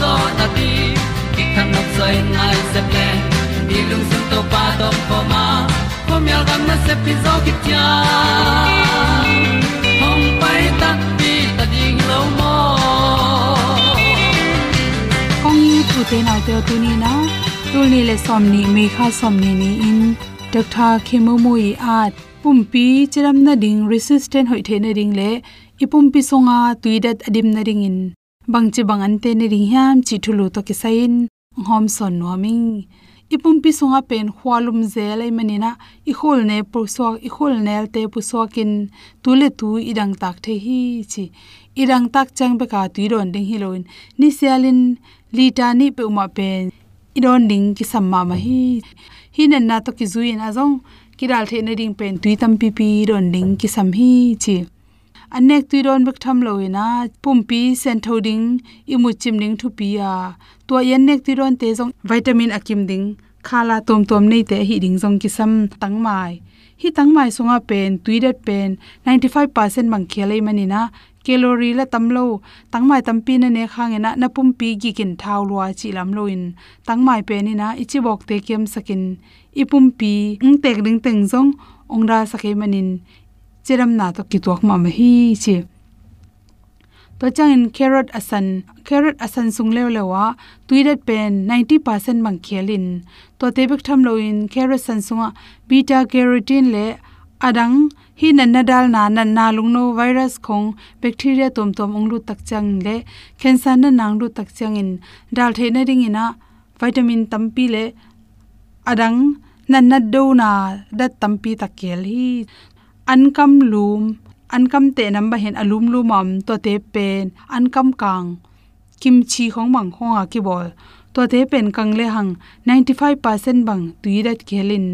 zo na ti ki kan nok sai nai se ple ni lung sun to pa to pa ma. Ko myal gam na se pi zo ki tia hom pai ta ti ta ding lo mo kong ni tu te nau te tu ni na tu ni le som ni me kha som ni ni in. Doctor khemo moi at pumpi chiram na ding resistant hoi the na ding le ipumpi songa tuidat adim na ring in bangchi bangan te ne ring hiam chi thulu to ki sain hom son no ming ipumpi songa pen khwalum zelai manina i khol ne puswa i khol nel te puswa kin tule tu idang tak the hi, chi. Idang tak chang be ka tuiron ding hiloin ni sialin lita ni pe uma pen idon ding ki samma ma hi. Hi na to ki zuin azong kiral the ne ding pen tu tam pi pi ron ding ki sam hi, chi anek tui ron bek tham loina pumpi sen thoding imu chimning thu pi a to yan nek tui ron te jong vitamin akim ding, khala tom tom nei te hi ding jong ki sam tang mai. Hi tang mai sunga pen, tui dat pen 95% mang khelai manina calorie la tamlo tangmai tampi na ne khangena na pumpi gi kin thau lwa chi lam loin tangmai pe ni na ichi bok te kem sakin. Ipumpi ung tek ding teng jong ongra sakhe manin chiram na to ki tuak ma ma hi chi. To changin carrot asan carrot asan sung le lewa tuirat pen 90% mang khelin to tebek tham lo in carrot san sunga, beta carotene le adang, hi nan na dal na nan na lungno virus khong bacteria tom tom onglu tak chang le, cancer na nang lu tak chang in. Dal the na ring ina, vitamin tampi le adang, nan na do na pi tampi takel hi ankam lum, ankam te namba hen alum lum am to te pen, ankam kang, kimchi khong mang khong a ki bol, to te pen kang le hang 95% bang tuirat khelin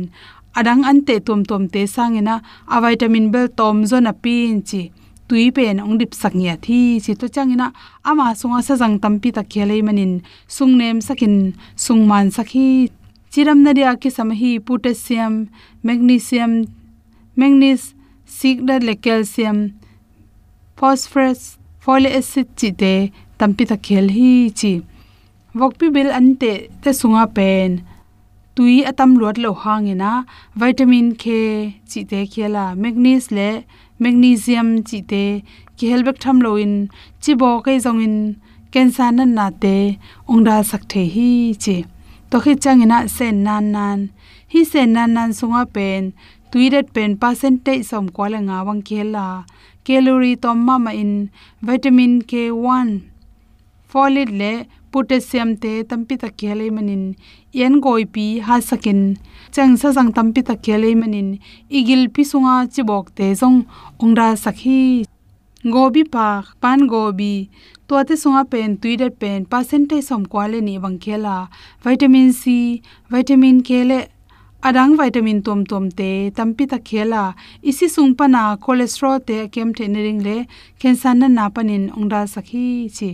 adang ante tom tom te sangena a vitamin bel tom zona pin chi, tui pen ong dip saknya thi chi to changina ama sunga sa jang tampi ta khelei manin. Sung nem sakin sungman sakhi. Chiram na ria ki samhi potassium, magnesium, manganese sigda le calcium, phosphorus folic acid chi te tampi ta khel hi chi. Vokpi bil ante te sunga pen. Tui atam lot lo hangena vitamin k chi te khela. Magnesium le magnesium chi te ki helbek tham lo in. Chi bo kai zong in. Cancer nan na te. Ongda sak the hi chi. To khi changina sen nan nan. Hi sen nan nan sunga pen tuiret pen percentage som ko la nga wang khela. Calorie tom ma ma in vitamin k1 folate le potassium te tampi ta khele manin yen goi pi ha sakin. Chang sa jang tampi ta khele manin igil pi sunga chibok te jong ongra sakhi. Gobi pa, pan gobi. To te sunga pen tuide pen percentage som kwale ni bang khela. Vitamin c, vitamin k le adang vitamin tom tom te tampi ta khela. Isi sung pana cholesterol te kem the nering le cancer na na panin ongda sakhi chi.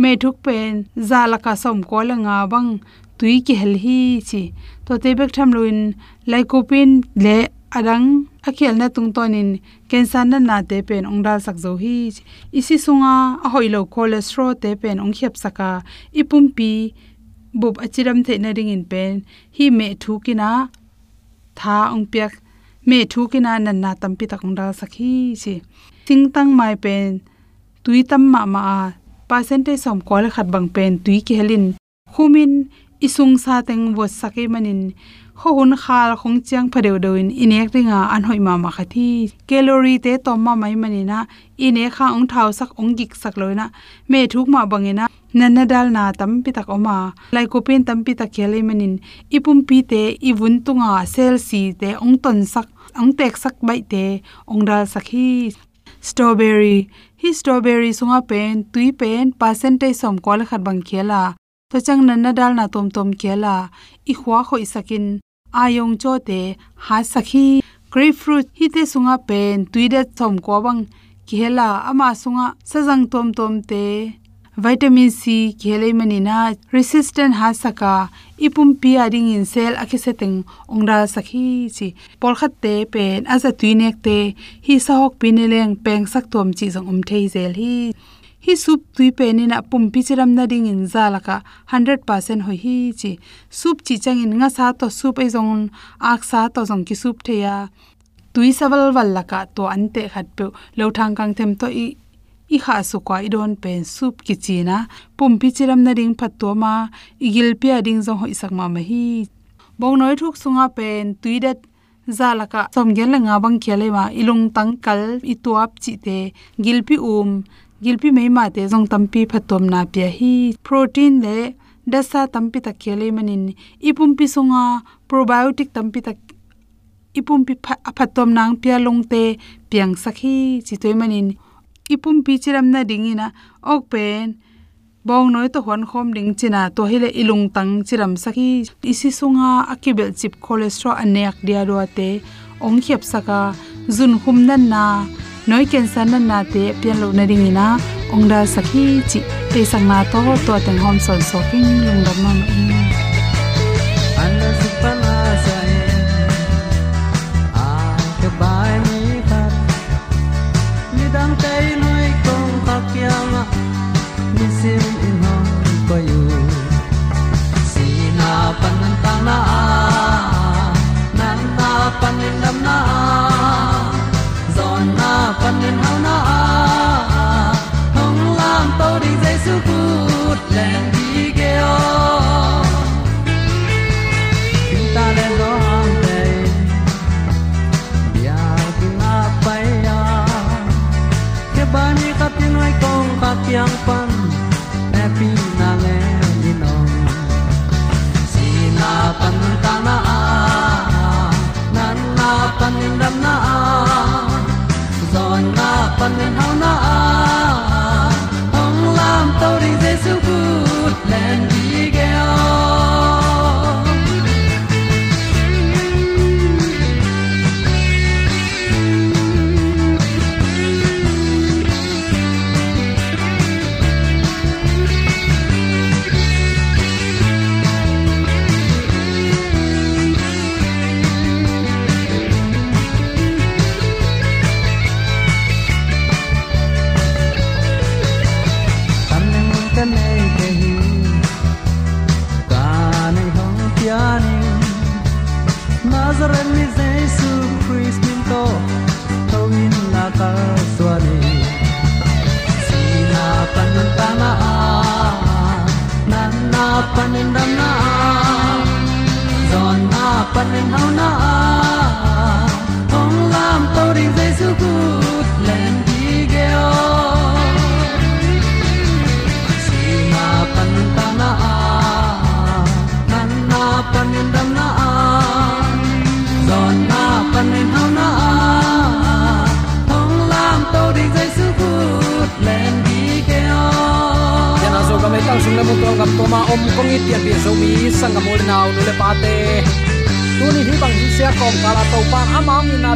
Me thuk pen zalaka som ko la nga bang tui ki hel hi chi. To te bek tham luin lycopene le adang, akhel na tung tonin cancer na na te pen ongda sak zo hi isi sunga a hoilo cholesterol te pen ong khep saka. Ipum pi bup achiram the na ring in pen hi me thu kina tha ong piak me thu kina nan na tampi ta ong dal sakhi chi ting tang mai pen, tui tam ma ma percentage som kol khat bang pen tui ki helin. Khumin isung sa teng wo sake manin ho hun khal khong chiang phadeu doin. Inek ringa an hoi ma ma khathi calorie te tom ma mai manina ine kha ong thau sak ong gik sak loina me thuk ma bangena nanna dal na tam pi tak oma. Lai ko pen tam pi tak khele manin. Ipum pi te ibun tunga sel si te, ong ton sak, ong tek sak bai te, ong dal sakhi strawberry. Hi strawberry sunga pen, tui pen percentage som kol khat bang khela. To chang nan na dal na tom tom khela. I khwa kho isakin ayong cho te ha sakhi grapefruit hi te sunga pen, tuide thom ko bang khela ama sunga sajang tom tom te, vitamin c khele manina resistant ha saka ipum pi ading in cell akhe seteng ongra sakhi chi por khat te pen, aza tuinek te, hi sahok pineleng peng sak tom chi jong um thei zel hi hi sup tui pe ni na pum pi chiram na ding in za laka 100% hoi hi chi. Sup chi chang in nga sa to sup ai jong ak sa to jong ki sup theya tui saval wal laka to ante khat pe. Lo thang kang them to i i kha su kwa i don pen sup ki china pum pi chiram na ding phat to ma igil pi ding jong hoi sak ma ma hi. Bong noi thuk sunga pen tui dat zalaka somgel la nga bang khele ma ilung tang kal i tuap chi te gilpi um gilpi mai ma te jong tampi phatom na pya hi. Protein le dasa tampi ta khele manin. Ipum pi sunga probiotic tampi ta ipum pi phatom nang pya long te piang sakhi, chitoi manin. Ipum pi chiram na dingina ok pen. Bong noi to hon khom ding china, to hile ilung tang chiram sakhi. Isi sunga akibel chip cholesterol anek dia ro te. Ong khep saka, zun hum nan na noi ken san nan na te, pian lo na ring ina ongda sakhi chi, te sang na to to ten hom son so king lung dam ma upon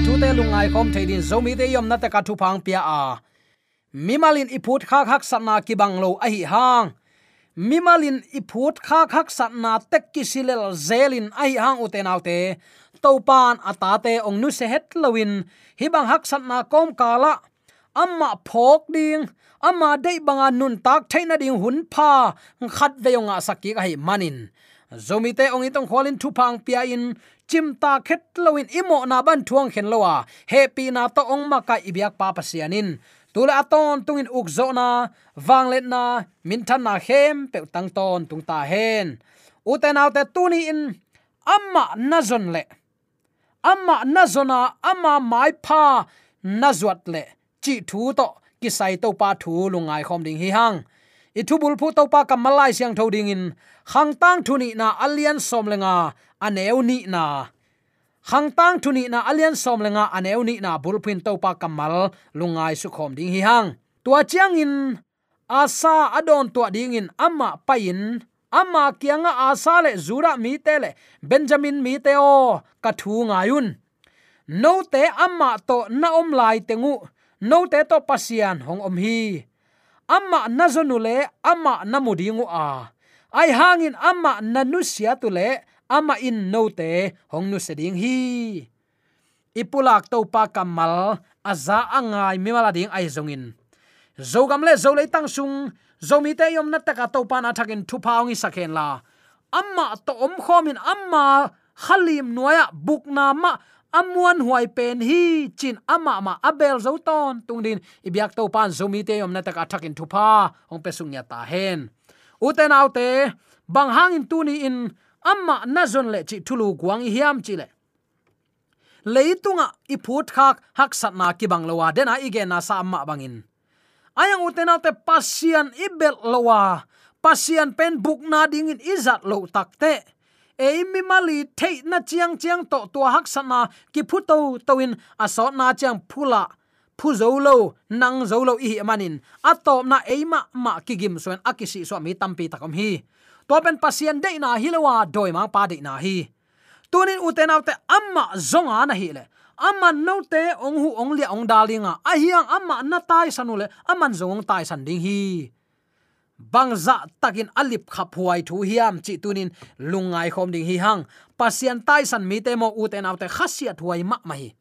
thu te lungai khom theidin zomi te yom na te ka thu phang pia a. Mimalin iput khak hak satna ki bang lo a hi hang. Mimalin iput khak hak satna tek ki silel zelin a hi hang uten autte to pan ata te ong nu se het lowin hi bang hak satna kom kala amma phok ding. Amma dei banga nun tak thaina ding hun pha. Khat veyonga sakki ka hi manin. Zomite ong itong kholin thu phang pia in chim ta khet loin imo na ban thuang khen lowa. Happy na to ong ma ka ibyak pa pasianin tula aton tungin uk zo na wanglet na, min than na hem pe tang ton tung ta hen. Uten autte tuni in, amma nazon le. Amma nazona amma mai pha nazwat le. Chi thu to, ki sai to pa thu lungai khom ding hi hang. I thu bul phu to pa kamalai siang tho ding in. Khang tang thu ni na alian som lenga aneu ni na. Hang tang thu ni na alian som lenga aneu ni na bulpin to pa kamal lungai su khom ding hi hang. Tua chiang in, asa adon tua ding in, amma pain amma kianga asa le zura mi te le, benjamin mi te o ka thu ngayun no te amma to na om lai tengu no te to pasian hong om hi. Amma nazonule amma namudingu a. Ai hangin amma nanusia tule amma in no te, hong nu se ding hi. Ipulak to pa kamal, aza angai mimala ding ai zongin zogam le, zo le tang sung zomi te yom na taka to pa na thakin thu paungi sakhen la. Amma to om khomin amma khalim noya bukna ma, amuan huai pen hi, chin ama ma abel zo ton tung din. Ibyak to pan zomi te yom na taka thakin thu pa ong pesung ya ta hen. Uten autte bang hangin tuni in amma nazon le chi thulu guang hiam chi le. Leitunga iput khak hak satna ki banglawa dena ige na sa amma bangin ayang utena te pasian ibel lowa, pasian pen buk na ding in izat lo takte eimi mali thei na chiang chiang to to hak sana ki phuto toin aso na chiang phula phu zo lo, nang zo lo i manin atop na eima ma ki gim soen akisi so mi tampi takom hi to pen pasien de na hilowa doima pa de na hi. Tunin uten autte amma zonga na hi le. Amma no te ong hu ong li ong dalinga ahiang amma na tai sanule aman zong tai san ding hi. Bangza takin alip khap huai thu hiam chi tunin lungai khom ding hi hang. Pasian tai san mi te mo uten autte khasiat huai ma mai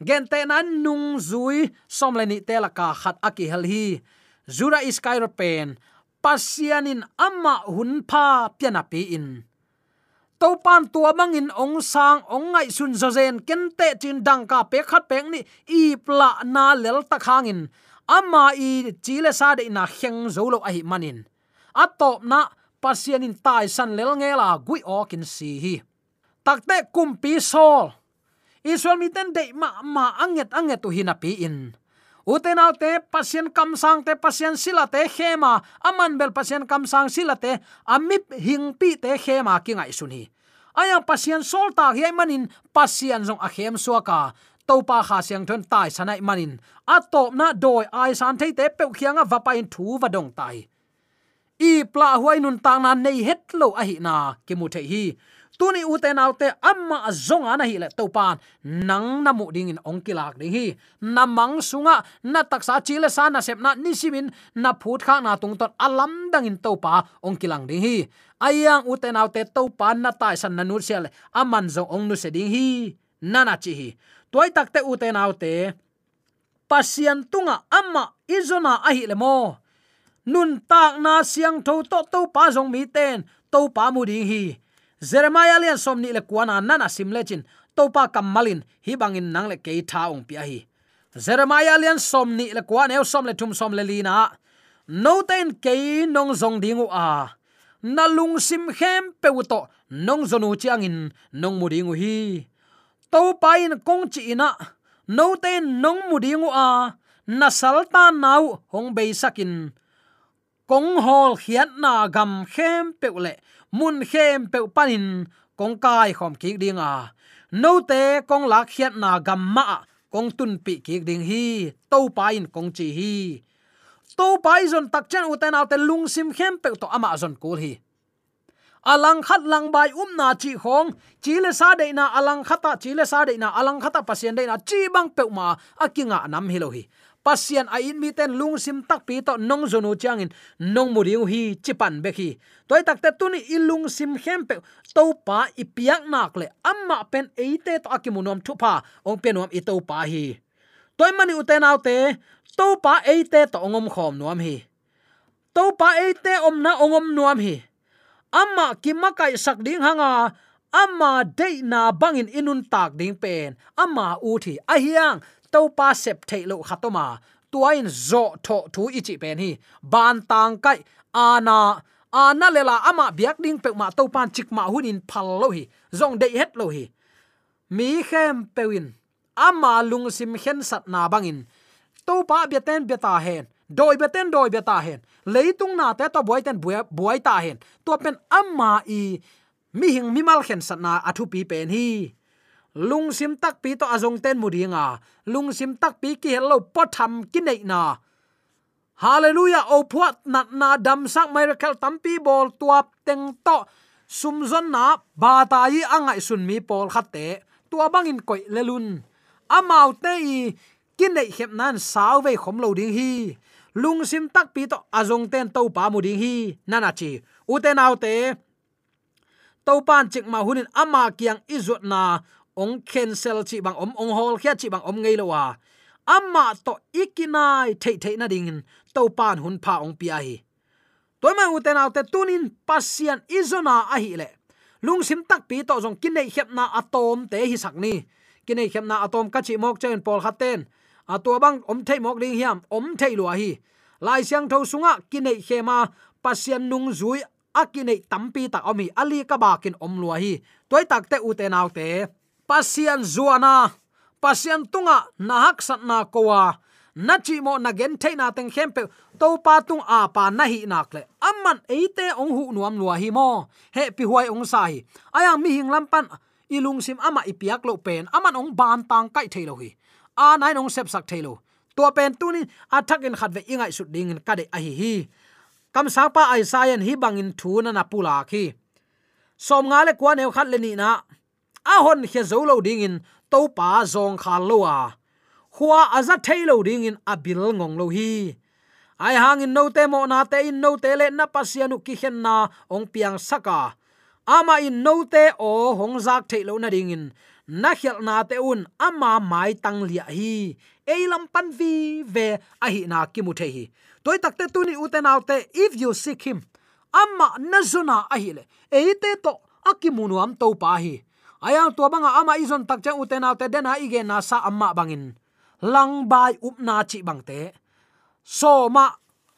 gen te nan nung zui som le ni te la ka khat aki hel hi. Zura iskairo pen pasianin amma hun pa piana pi in to pan tua mangin ong sang ong ngai sun zo zen ken te chin dang ka pe khat peng ni i pla na lel ta khangin ama i chile sa de na heng zo lo ai manin. Atop na pasianin tai san lel nge la gui o kin si hi. Takte kumpi sol. Israel mi ten de ma ma anget anget tu hina pi in uten te pasien kam sang te pasien sila te khema. Aman bel pasien kam sang sila te amip hing pi te khema ki ngai sun hi. Aya pasian sol ta hi manin pasian jong a khem suaka topa kha siang thon tai sanai manin. Atop na doi ai san thei te pe khianga vapa in thu va dong tai. I pla huai nun tang na nei het lo a hi na ke mu the hi tuni uten autte amma azong ana hi le to pan nang na mu ding in ongkilak ding hi. Na mang sunga, na taksa chile sa na sep na ni simin na phut kha na tung ton alam dang in to pa ong ding hi. Ayang uten autte to pan na tai san na nu sel aman zo ong nu se ding hi. Nana chi hi. Toy takte uten autte pasian tunga, amma izona ahi le mo. Nun tak na siang tho to to pa zong mi ten to pa mu ding hi jeremiah lian somni le kuana nana sim le pa kamalin hi bangin nang le ke tha ong pi hi. Jeremiah lian somni le kwan eu som le thum som le lina. No ten ke nong zong dingu a. Na lung sim khem pe to, nong zonu chiang in nong mudingu hi. To pa in kong chi ina, no ten nong mudingu a. Na salta nau, hong be sakin. Kong hol hian na gam khem pe le mun khem pe panin, kong kai khom ki ding a. No te kong lak hiat na gam ma, kong tun pi ki ding hi to pa in kong chi hi. To pa zon tak chen uten al te lung sim khem pe to ama zon kul hi. Alang khat lang bai um na chi khong, chi le sa de na alang khata, chi le sa de na alang khata pasien de na chi bang pe ma akinga nam hi lo hi pasian a in mi ten lung sim tak pi to nong zonu changin nong mu riu hi chipan be khi. Toy tak te tuni ilung sim hem pe to pa i piak nak le. Amma pen eite to akimunom thu pa ong pe nom i to pa hi. Toy mani uten autte to pa eite to ongom khom nuam hi. To pa eite om na ongom nuam hi. Amma kimakai sak ding hanga. Amma de na bangin inun tak ding pen. Amma u thi a hiang to pa sep thei lo khatoma tuain zo tho thu ichi pen hi, ban tang kai ana ana lela ama biak ding pe ma to pan chik ma hunin phal lo hi, zong dei het lo hi. Mi khem pewin ama lung sim khen sat na bangin to pa biaten beta hen, doi beten doi beta hen leitung na te to boy ten buai ta hen. To pen amma i, mi hing mi mal khen sat na athu pi pen hi lung sim tak pi to azong ten mudinga lung sim tak pi ki hello potham ki nei na. Hallelujah, o phuat nat na dam sak miracle tampi bol tuap teng to. Sumzon na, ba ta yi angai sun mi pol khatte tua bangin koi lelun amau te i kin nei khep nan saw ve khom lo ding hi. Lung sim tak pi to azong ten to pa mu ding hi. Nana chi, u te nau te. To pan chik ma hunin ama kiang izot na ong cancel chi bang om ong hol khia chi bang om ngei lo wa à. amma to ikinai thei thei na ding to pan hun pha ong pi ai toy ma uten out te tunin pasian izona a hi le lung sim tak pi to jong kinai khep na atom te hi sak ni. Kinai khep na atom ka chi mok chen pol khaten à, a to bang om thei mok ding hiam om thei lo hi. Lai siang tho sunga kinai khema pasian nung zui akinai tampi tak omi ali ka bakin om lo hi. Toy tak te uten out te pasian zuana. Pasian tunga nahak satna kowa. Na chi mo na gen na teng khem pe. To pa tung a pa na hi nak le. Amman eite ong hu nuam lua hi mo. He pi huai ong sai aya mi hing lampan, ilung sim ama ipiak lo pen. Aman ong ban tang kai thailo hi. A nai ong sep sak thailo to pen tunin athak in khat ve ingai su ding in kade a hi hi. Kam sa pa ai sayan hi bangin thu na na pula khi som nga le kwa ne khat le ni na a hon he zo lo ding in, to pa zong kha lo a. Huwa aza thailo ding in abil ngong lo hi. Ai hang in no te mo na te in no te le na pasianu ki khen na, ong piang saka ama in no te o hong zak thailo na ding in. Na khel na te un, ama mai tang lia hi. Eilam pan vi ve, a hi na ki mu the hi. Toy takte tu ni uten autte if you seek him amma nazuna ahile eite to akimunuam to pa hi ayang tua banga ama izon tak cha uten autte den ha ige na sa amma bangin. Lang bai up na chi bangte so ma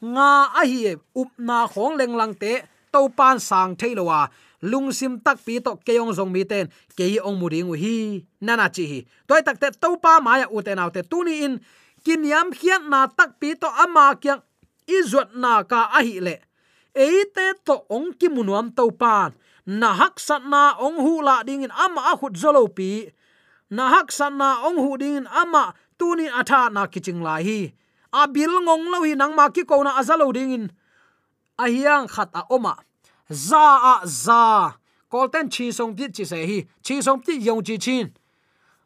nga a hi e up na khong leng lang te to pan sang thailowa lung sim tak pi to keong zong mi ten ke ong mu ding hi nana chi hi. Toy tak te to pa ma ya uten autte tuni in. Kin yam khian na tak pi to ama kyang izot na ka a hi le eite to ong ki munuam to pan na hak sat na ong hu la ding in ama a khut zolo pi. Na hak sat na ong hu ding in ama tunin atha na kiching lai hi. A bil ngong lo hi nang ma ki ko na azalo ding in. A hiang khat a oma. Za a za. Kolten chi song pi chi se hi. Chi song pi yong chi chin.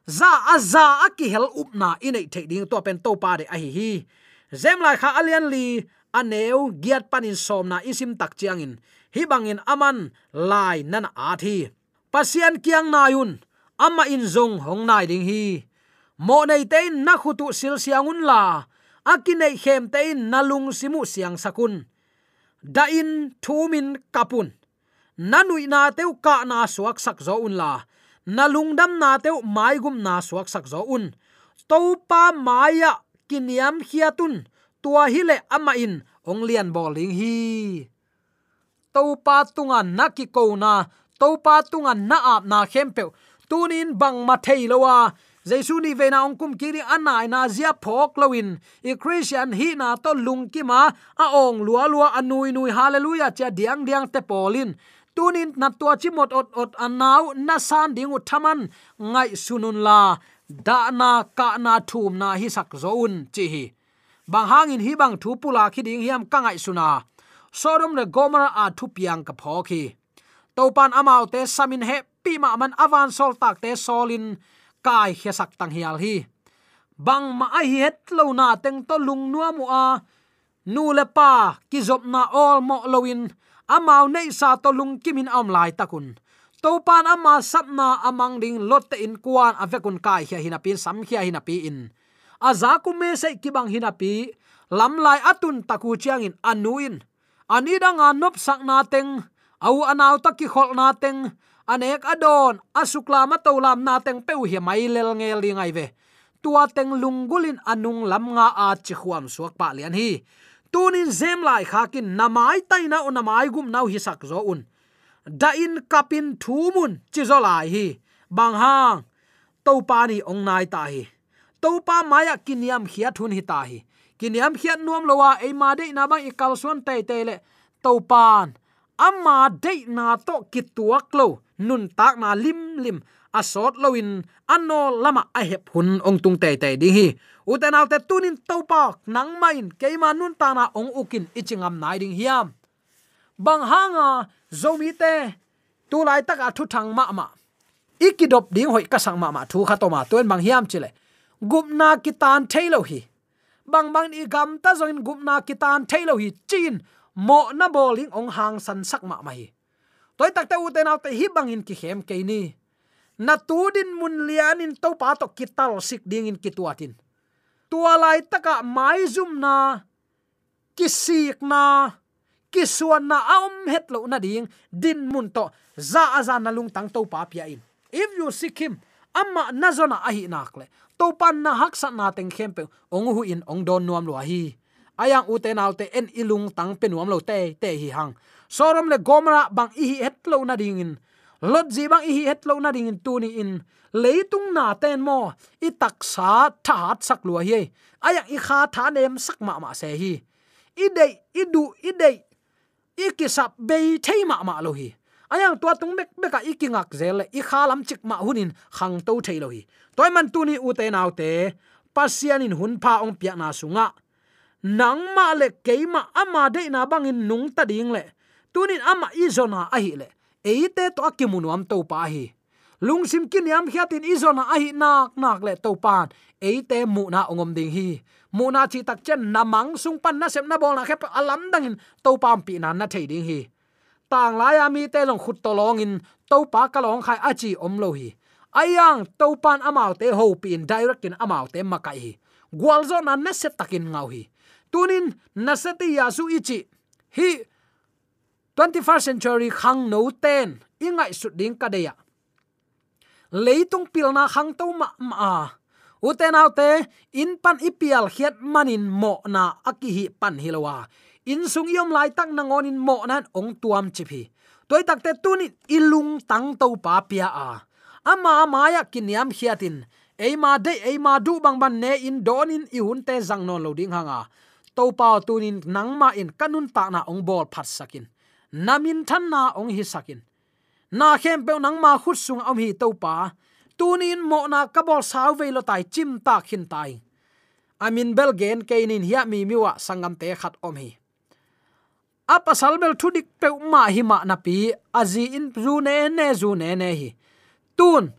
Za a za a ki hel up na inei the ding to pen to pa de a hi hi. Zem lai kha alian li. Aneu giat panin som na isim tak chiang in hi bangin aman lai nan a thi. Pasian kiang nayun ama in zong hong nai ding hi. Mo nei te na khutu sil siangun la, akinei khem te nalung simu siang sakun. Da in thumin kapun. Nanui na teu ka na suak sak zo un la. Na dam na teu mai gum na suak sak zo un. To pa maya kiniam hiatun, tua hile ama in ong lian bowling hi topa tunga na kona topa na tunga na ap na khempe tunin bang ma thei jesu ni ve na ongkum kiri anai na zia phok lowin. I christian hi na to lung ki ma a ong lua lua anui nui. Hallelujah cha diang diang te polin tunin na tua chi mot ot ot anau, na san ding u thaman. Ngai sunun la, da na ka na thum na hi sak zoun chi hi. Bang hangin hi bang thu pula khi ding hiam ka ngai suna sodom le gomora a thu piang ka pho khi. Topan amau te samin he pi ma man avan sol tak te solin kai he sak tang hial hi. Bang ma a hi het lo na teng to lung nuwa mu a. Nu le pa, ki zop na all mo loin amau nei sa to lung kimin am lai takun. Topan ama sapna amang ding lot in kuan avekun kai hia hina pin sam hia hina pi in. Aza ku me se kibang hina pi, lam lai atun taku chiang in anuin ani danga nop sak na teng, au anaw takki khol na teng. Anek adon asukla ma tolam na teng peu hi mai lel nge li ngai ve. Tua teng lungulin anung lam nga a chi khuam suak pa lian hi. Tunin zem lai khakin namai taina o namai gum nau hi sak zo un. Da in kapin thumun chi zo lai hi. Bang hang, to pa ni ong nai ta hi. To pa maya kiniam khia thun hi ta hi kiniam khiat nuam lowa e ma de na bang ikal suan te te le to pan amma de na to kituak lo, nun tak na lim lim asot loin anno lama a hep hun ong tung te te ding hi. Uten alte tunin topa nang main keima nun ta na ong ukin ichingam nai ding hiam. Bang hanga zomi te, tu lai taka thu thang ma ma. Ikidop ding hoi ka sang ma ma thu kha to ma tuen bang hiam chile. Gupna kitan thailo hi bang bang i gam ta zoin gupna kitan thailo hi chin, mo na bowling ong hang san sak ma mai. Toy tak ta u te naw te hi bangin ki hem ke ni. Na tu din mun lian in to pa to kital sik ding in kituatin tua lai taka mai zum na kisik na kisuan na aum het lo na ding, din mun to za aza na lung tang to pa pia in. If you seek him amma nazona ahi nakle to pan na hak sa na teng khempe ong hu in ong don nuam lo hi. Ayang uten autte en ilung tang penuam lo te te hi hang. Sorom le gomra bang i het lo na ding in. Lot ji bang hi het lo na ding in tu ni in. Leitung na ten mo. I tak sa tha hat sak lo hi. Ayang i kha tha nem sak ma ma se hi. I dei, i du, i dei. I kisap bei thei ma ma lo hi ayang tua tung mek beka i ngak zel i khalam chik ma hunin khang to thei lo hi toy man tu ni u te naw te pasian in hun pha ong pia na sunga nang ma le keima ama de na bangin nung ta ding le tunin ama izona hi le eite to akimunuam to pa hi lungsim kin yam hiatin izona hi nak nak le to pan eite mu na ongom ding hi mu na chi tak chen namang sung pan na sem na bol na khep alam dangin to pam pi na na thei ding hi tang lai ami te long khut to long in to pa ka long khai achi om lo hi. Ayang to pan amau te ho pin direct in amau te makai hi. Gwalzo na na set takin ngau hi. Tunin na seti yasu ichi hi 21st century khang no ten. Ingai su ding ka deya. Leitung pilna khang to ma ma uten autte in pan ipial khiat manin mo na akihi pan hilowa in sung yom lai tak na ngonin mo nan ong tuam chipi. Toy tak te tunin ilung tang to pa pia a. Ama maya kiniam hiatin. Eima de eima du bang ban ne in donin i hun te zang non lo ding hanga. To pa tunin nangma in kanun ta na ong bol phat sakin. Namin than na ong hi sakin. Na khem pe nang ma khut sung om hi to pa. Tunin mo na kabol saw ve lo tai chim ta khin tai. Amin belgen keinin hiya mi miwa sangam te khat om hi apa salbel thudik pe ma hi ma na pi, azi in zu ne ne zu ne ne hi. Tun,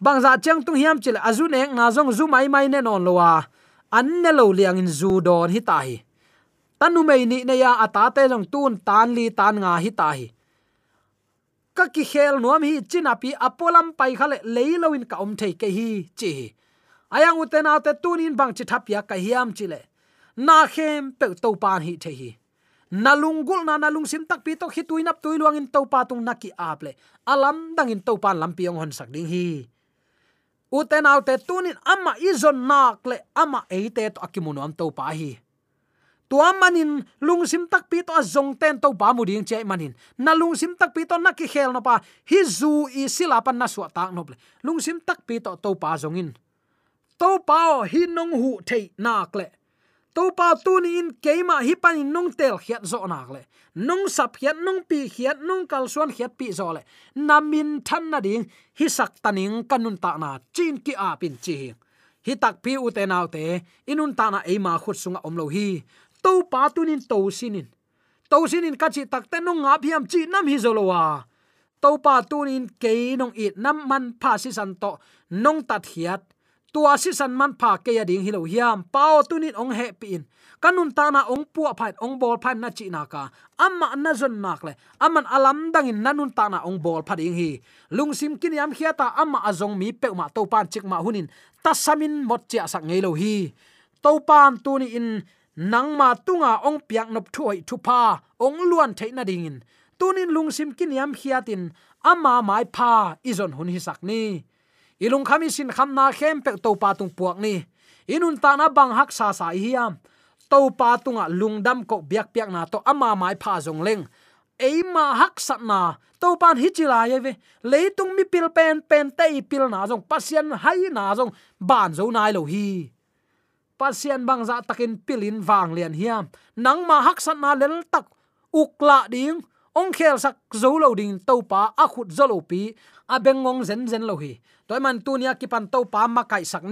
bang za chang tung hiam chile azu ne na zong zu mai mai ne non lowa. An ne lo liang in zu don hi ta hi. Tanu mei ni ne ya ata te long tun, tan li tan nga hi ta hi. Ka ki khel nuam hi china pi, apolam pai khale leiloin ka om thei ke hi chi ayang uten autte tunin bang chi thapya ka hiam chile. Na khem pe to pan hi the hi nalunggul na nalung sim tak pi to hi tuinap tuiluang in to tung naki aple alam dang in pan lampiong hon sak ding hi uten autte tunin ama izon nak le ama eite to akimuno am to pa hi tua manin lungsim tak pi to azong ten to ba muding che manin. Na lungsim tak pi to nakki khel no pa hi zu i pan na suwa tak no ple lungsim tak pi to to pa zongin to pao hi nong hu thei nak le to pa tu ni in keima hi pan nong tel khiat zo nak le. Nong sap khiat nong pi khiat nong kal suan khiat pi zo le. Namin than na ding, hi sak taning kanun ta na chin ki a pin chi hi tak pi u te naw te, inun ta na ema ma khut sunga om lo hi. To pa tunin to sinin to sinin ka chi tak te nong nga biam chi nam hi zolowa to pa tunin ke nong it nam man pha si san to. Nong tat khiat tua si san man pha ke ya ding hilo hiam. Pao tunin ong he pin. Kanun ta na ong pu phat ong bol phat na chi na ka. Amma na zon nak le. Aman alam dangin nanun ta na ong bol phat ding hi. Lungsim kin yam khiata amma azong mi pe ma to pan chik ma hunin. Ta samin mot cha sak ngei lo hi. To pan tu ni in nang ma tunga ong piak nop thuai thu pa ong luan theina dingin tunin lungsim kin yam khiatin ama mai pha izon hun hi sakni ni ilung khami sin kham na khem pe to pa tung puak ni. Inun ta na bang hak sa sa hiam to pa tunga lungdam ko biak piak na to ama mai pha jong leng. Eima hak sat na, to pan hi chila ye ve. Leitung mi pil pen pen te pil na jong pasien hai na jong ban zo nai lo hi. Pasien bang za takin pilin wang lian hiam nang ma hak sat na lel tak ukla ding. Ong khel sak zo lo ding to pa a khut zo lo pi. A bengong zen zen lo hi toy man tu nia ki pan to pa ma kai sak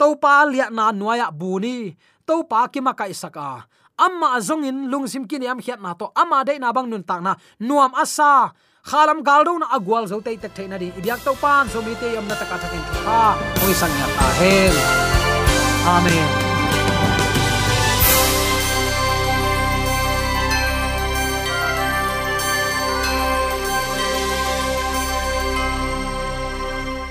to pa lia na nuaya buni to pa ki ma kai sak à. amma azong in lungsim kini yam khiat na to. Ama dei na bang nun tak na. Nuam asa khalam galdo na agwal zo te tek theina di. Ibyak to pan zo mi te yam na taka thakin ha oi sang ya ta hen amen.